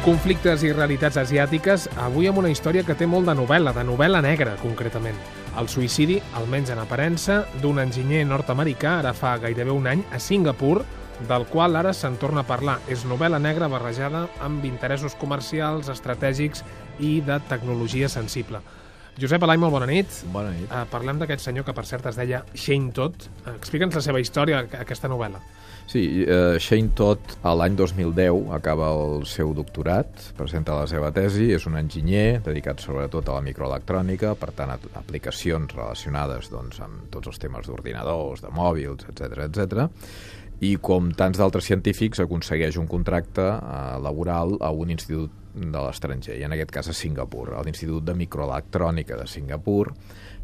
Conflictes i realitats asiàtiques, avui amb una història que té molt de novel·la, de novel·la negra, concretament. El suïcidi, almenys en aparença, d'un enginyer nord-americà ara fa gairebé un any a Singapur, del qual ara se'n torna a parlar. És novel·la negra barrejada amb interessos comercials, estratègics i de tecnologia sensible. Josep Alai, molt bona nit. Bona nit. Uh, parlem d'aquest senyor que, per cert, es deia Shane Todd. Explica'ns la seva història, aquesta novel·la. Sí, uh, Shane Todd a l'any 2010 acaba el seu doctorat, presenta la seva tesi, és un enginyer dedicat sobretot a la microelectrònica, per tant a aplicacions relacionades doncs, amb tots els temes d'ordinadors, de mòbils, etc etc. i com tants d'altres científics aconsegueix un contracte uh, laboral a un institut de l'estranger, i en aquest cas a Singapur, a l'Institut de Microelectrònica de Singapur,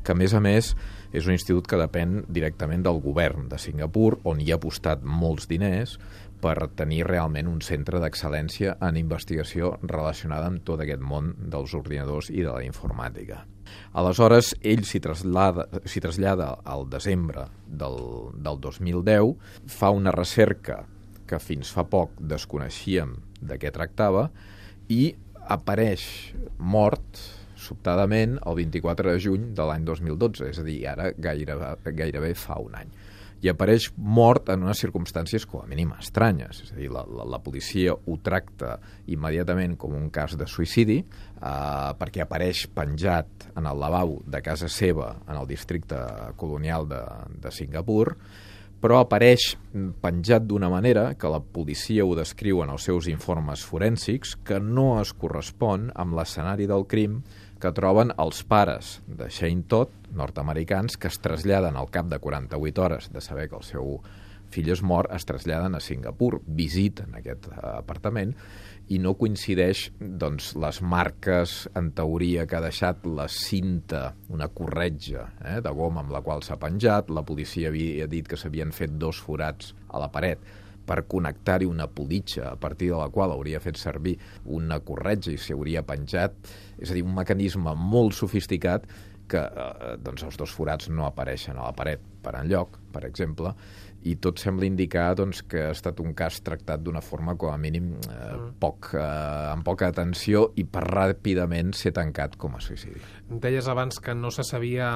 que a més a més és un institut que depèn directament del govern de Singapur, on hi ha apostat molts diners per tenir realment un centre d'excel·lència en investigació relacionada amb tot aquest món dels ordinadors i de la informàtica. Aleshores, ell s'hi trasllada, trasllada al desembre del, del 2010, fa una recerca que fins fa poc desconeixíem de què tractava, i apareix mort sobtadament el 24 de juny de l'any 2012, és a dir, ara gairebé, gairebé fa un any. I apareix mort en unes circumstàncies com a mínim estranyes, és a dir, la, la, la policia ho tracta immediatament com un cas de suïcidi, eh, perquè apareix penjat en el lavabo de casa seva en el districte colonial de, de Singapur, però apareix penjat d'una manera que la policia ho descriu en els seus informes forènsics que no es correspon amb l'escenari del crim que troben els pares de Shane Todd, nord-americans, que es traslladen al cap de 48 hores de saber que el seu fill és mort, es traslladen a Singapur, visiten aquest eh, apartament i no coincideix doncs, les marques, en teoria, que ha deixat la cinta, una corretja eh, de goma amb la qual s'ha penjat. La policia havia dit que s'havien fet dos forats a la paret per connectar-hi una politxa a partir de la qual hauria fet servir una corretja i s'hi hauria penjat. És a dir, un mecanisme molt sofisticat que eh, doncs els dos forats no apareixen a la paret per enlloc, per exemple, i tot sembla indicar doncs, que ha estat un cas tractat d'una forma com a mínim eh, mm. poc, eh, amb poca atenció i per ràpidament ser tancat com a suïcidi. Deies abans que no se sabia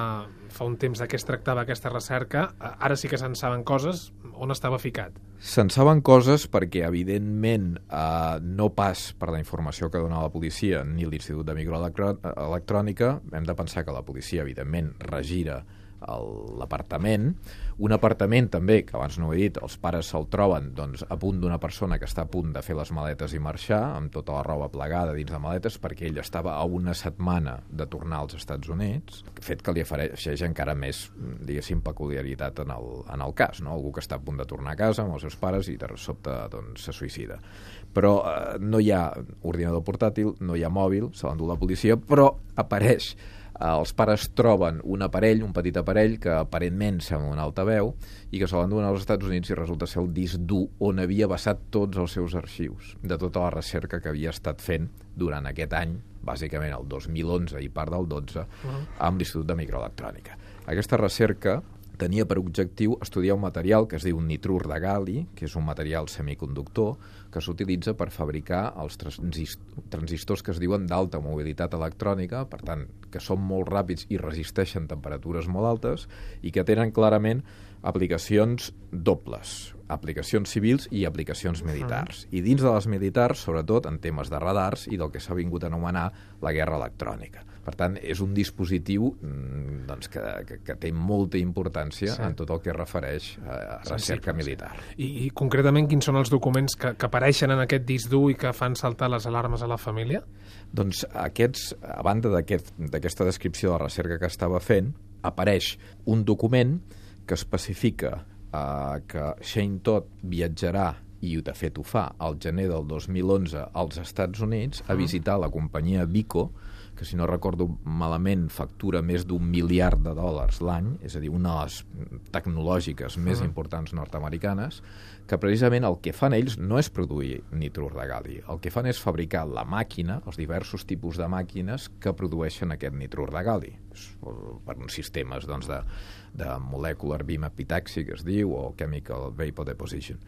fa un temps de què es tractava aquesta recerca. Ara sí que se'n saben coses. On estava ficat? Se'n saben coses perquè, evidentment, eh, no pas per la informació que dona la policia ni l'Institut de Microelectrònica, hem de pensar que la policia, evidentment, regira l'apartament. Un apartament també, que abans no ho he dit, els pares se'l troben doncs, a punt d'una persona que està a punt de fer les maletes i marxar, amb tota la roba plegada dins de maletes, perquè ell estava a una setmana de tornar als Estats Units, fet que li afegeix encara més, diguéssim, peculiaritat en el, en el cas, no? algú que està a punt de tornar a casa amb els seus pares i de sobte doncs, se suïcida. Però eh, no hi ha ordinador portàtil, no hi ha mòbil, se l'endú la policia, però apareix els pares troben un aparell, un petit aparell, que aparentment sembla un altaveu, i que se l'enduen als Estats Units i resulta ser el disc dur on havia basat tots els seus arxius, de tota la recerca que havia estat fent durant aquest any, bàsicament el 2011 i part del 12, uh -huh. amb l'Institut de Microelectrònica. Aquesta recerca tenia per objectiu estudiar un material que es diu nitrur de gali, que és un material semiconductor que s'utilitza per fabricar els transistors que es diuen d'alta mobilitat electrònica, per tant, que són molt ràpids i resisteixen temperatures molt altes i que tenen clarament aplicacions dobles, aplicacions civils i aplicacions militars. I dins de les militars, sobretot en temes de radars i del que s'ha vingut a anomenar la guerra electrònica. Per tant, és un dispositiu mm, doncs, que, que, que té molta importància sí. en tot el que refereix a recerca militar. I, I concretament quins són els documents que, que apareixen en aquest disc dur i que fan saltar les alarmes a la família? Doncs aquests, a banda d'aquesta aquest, descripció de la recerca que estava fent, apareix un document que especifica eh, que Shane Todd viatjarà i de fet ho fa, al gener del 2011 als Estats Units a visitar la companyia Vico, que si no recordo malament factura més d'un miliard de dòlars l'any, és a dir, una de les tecnològiques més uh -huh. importants nord-americanes, que precisament el que fan ells no és produir nitrur de gal·li, el que fan és fabricar la màquina, els diversos tipus de màquines que produeixen aquest nitrur de gal·li, per uns sistemes doncs, de, de molecular beam epitaxi, que es diu, o chemical vapor deposition.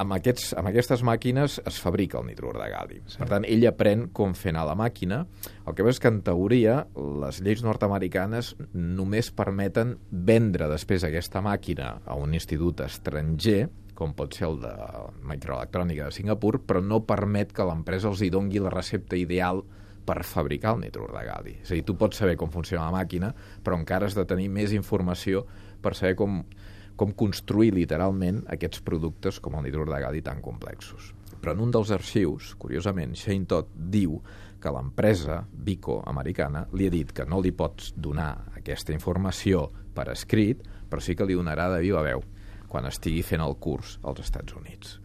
Amb, aquests, amb aquestes màquines es fabrica el nitrur de gal·li. Sí. Per tant, ell aprèn com fer anar la màquina. El que veus és que, en teoria, les lleis nord-americanes només permeten vendre després aquesta màquina a un institut estranger com pot ser el de microelectrònica de Singapur, però no permet que l'empresa els hi dongui la recepta ideal per fabricar el nitrur de gal·li. És a dir, tu pots saber com funciona la màquina, però encara has de tenir més informació per saber com, com construir literalment aquests productes com el nitrur de gal·li tan complexos. Però en un dels arxius, curiosament, Shane Todd diu que l'empresa Vico americana li ha dit que no li pots donar aquesta informació per escrit, però sí que li donarà de viva veu quan estigui fent el curs als Estats Units.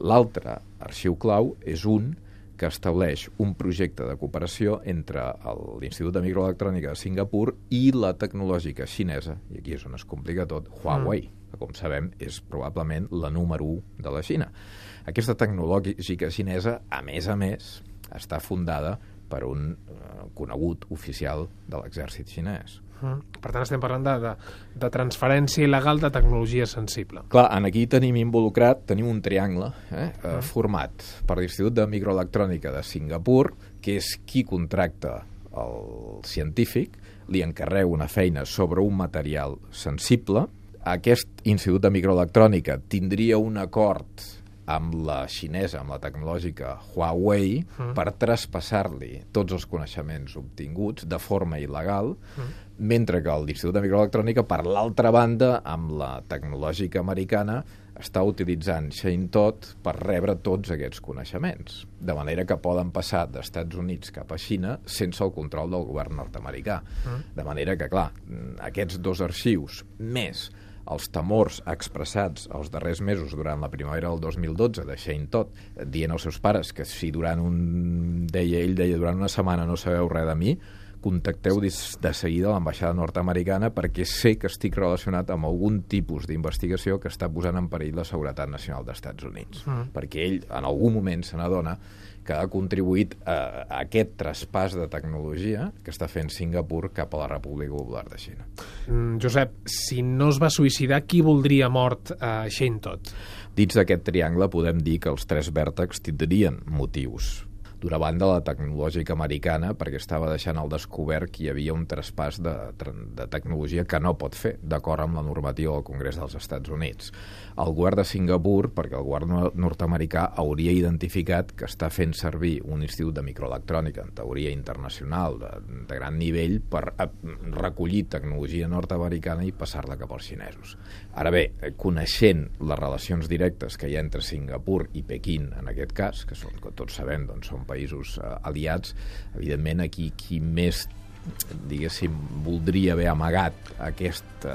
L'altre arxiu clau és un que estableix un projecte de cooperació entre l'Institut de Microelectrònica de Singapur i la tecnològica xinesa, i aquí és on es complica tot, Huawei, mm. que com sabem és probablement la número 1 de la Xina. Aquesta tecnològica xinesa, a més a més, està fundada per un eh, conegut oficial de l'exèrcit xinès. Per tant, estem parlant de, de, de transferència il·legal de tecnologia sensible. Clar, en aquí tenim involucrat, tenim un triangle eh, uh format per l'Institut de Microelectrònica de Singapur, que és qui contracta el científic, li encarrega una feina sobre un material sensible. Aquest Institut de Microelectrònica tindria un acord amb la xinesa, amb la tecnològica Huawei, mm. per traspassar-li tots els coneixements obtinguts de forma il·legal, mm. mentre que l'Institut de Microelectrònica, per l'altra banda, amb la tecnològica americana, està utilitzant Shane Todd per rebre tots aquests coneixements, de manera que poden passar d'Estats Units cap a Xina sense el control del govern nord-americà. Mm. De manera que, clar, aquests dos arxius, més els temors expressats els darrers mesos durant la primavera del 2012 de Shane Todd, dient als seus pares que si durant un... deia, ell deia, durant una setmana no sabeu res de mi, contacteu de seguida a l'ambaixada nord-americana perquè sé que estic relacionat amb algun tipus d'investigació que està posant en perill la seguretat nacional dels Estats Units. Mm. Perquè ell, en algun moment, se n'adona que ha contribuït a, a aquest traspàs de tecnologia que està fent Singapur cap a la República Popular de Xina. Mm, Josep, si no es va suïcidar, qui voldria mort a Shane Todd? Dins d'aquest triangle podem dir que els tres vèrtexs tindrien motius d'una banda la tecnològica americana perquè estava deixant al descobert que hi havia un traspàs de, de tecnologia que no pot fer, d'acord amb la normativa del Congrés dels Estats Units. El govern de Singapur, perquè el govern nord-americà hauria identificat que està fent servir un institut de microelectrònica, en teoria internacional, de, de gran nivell, per recollir tecnologia nord-americana i passar-la cap als xinesos. Ara bé, coneixent les relacions directes que hi ha entre Singapur i Pequín, en aquest cas, que són, que tots sabem, doncs, són països eh, aliats, evidentment aquí qui més diguéssim, voldria haver amagat aquesta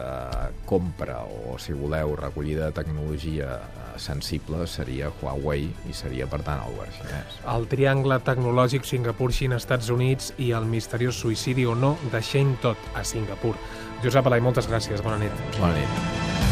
compra o, si voleu, recollida de tecnologia eh, sensible seria Huawei i seria, per tant, el govern xinès. El triangle tecnològic Singapur-Xina-Estats Units i el misteriós suïcidi o no de Shane Todd a Singapur. Josep Alai, moltes gràcies. Bona nit. Bona nit.